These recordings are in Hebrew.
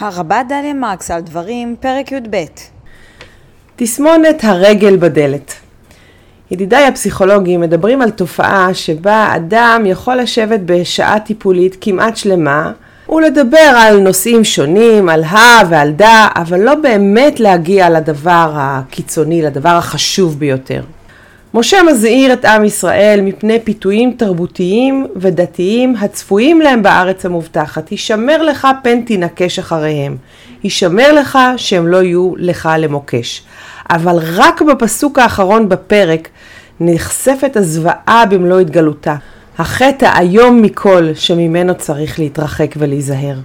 הרבה דליה מרקס על דברים, פרק י"ב. תסמונת הרגל בדלת. ידידיי הפסיכולוגים מדברים על תופעה שבה אדם יכול לשבת בשעה טיפולית כמעט שלמה ולדבר על נושאים שונים, על הא ועל דא, אבל לא באמת להגיע לדבר הקיצוני, לדבר החשוב ביותר. משה מזהיר את עם ישראל מפני פיתויים תרבותיים ודתיים הצפויים להם בארץ המובטחת. הישמר לך פן תינקש אחריהם. הישמר לך שהם לא יהיו לך למוקש. אבל רק בפסוק האחרון בפרק נחשפת הזוועה במלוא התגלותה. החטא האיום מכל שממנו צריך להתרחק ולהיזהר.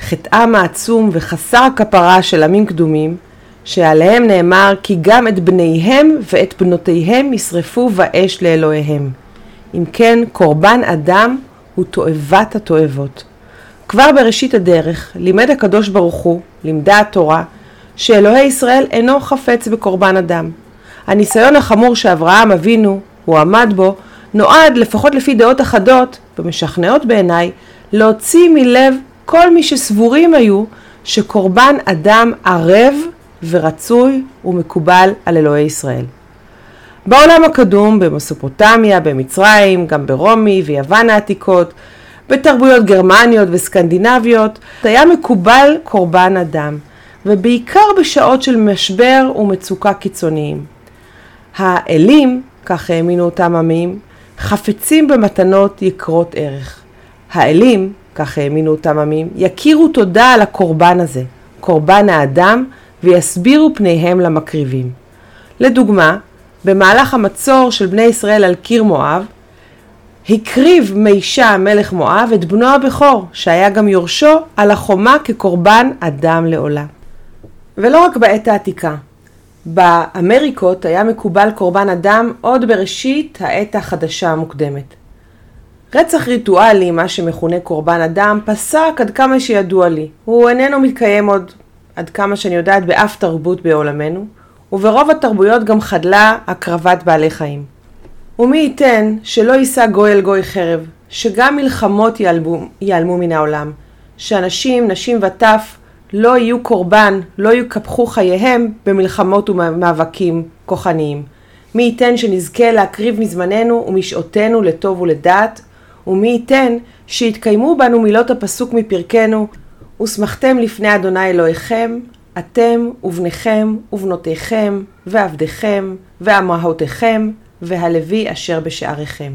חטאם העצום וחסר כפרה של עמים קדומים שעליהם נאמר כי גם את בניהם ואת בנותיהם ישרפו באש לאלוהיהם. אם כן, קורבן אדם הוא תועבת התועבות. כבר בראשית הדרך לימד הקדוש ברוך הוא, לימדה התורה, שאלוהי ישראל אינו חפץ בקורבן אדם. הניסיון החמור שאברהם אבינו, הוא עמד בו, נועד, לפחות לפי דעות אחדות, ומשכנעות בעיניי, להוציא מלב כל מי שסבורים היו שקורבן אדם ערב ורצוי ומקובל על אלוהי ישראל. בעולם הקדום, במסופוטמיה, במצרים, גם ברומי ויוון העתיקות, בתרבויות גרמניות וסקנדינביות, היה מקובל קורבן אדם, ובעיקר בשעות של משבר ומצוקה קיצוניים. האלים, כך האמינו אותם עמים, חפצים במתנות יקרות ערך. האלים, כך האמינו אותם עמים, יכירו תודה על הקורבן הזה, קורבן האדם, ויסבירו פניהם למקריבים. לדוגמה, במהלך המצור של בני ישראל על קיר מואב, הקריב מישה מלך מואב את בנו הבכור, שהיה גם יורשו, על החומה כקורבן אדם לעולם. ולא רק בעת העתיקה. באמריקות היה מקובל קורבן אדם עוד בראשית העת החדשה המוקדמת. רצח ריטואלי, מה שמכונה קורבן אדם, פסק עד כמה שידוע לי. הוא איננו מתקיים עוד עד כמה שאני יודעת, באף תרבות בעולמנו, וברוב התרבויות גם חדלה הקרבת בעלי חיים. ומי ייתן שלא יישא גוי אל גוי חרב, שגם מלחמות ייעלמו, ייעלמו מן העולם, שאנשים, נשים וטף לא יהיו קורבן, לא יקפחו חייהם במלחמות ומאבקים כוחניים. מי ייתן שנזכה להקריב מזמננו ומשעותנו לטוב ולדעת, ומי ייתן שיתקיימו בנו מילות הפסוק מפרקנו, ושמחתם לפני אדוני אלוהיכם, אתם ובניכם ובנותיכם ועבדיכם ואמהותיכם והלוי אשר בשעריכם.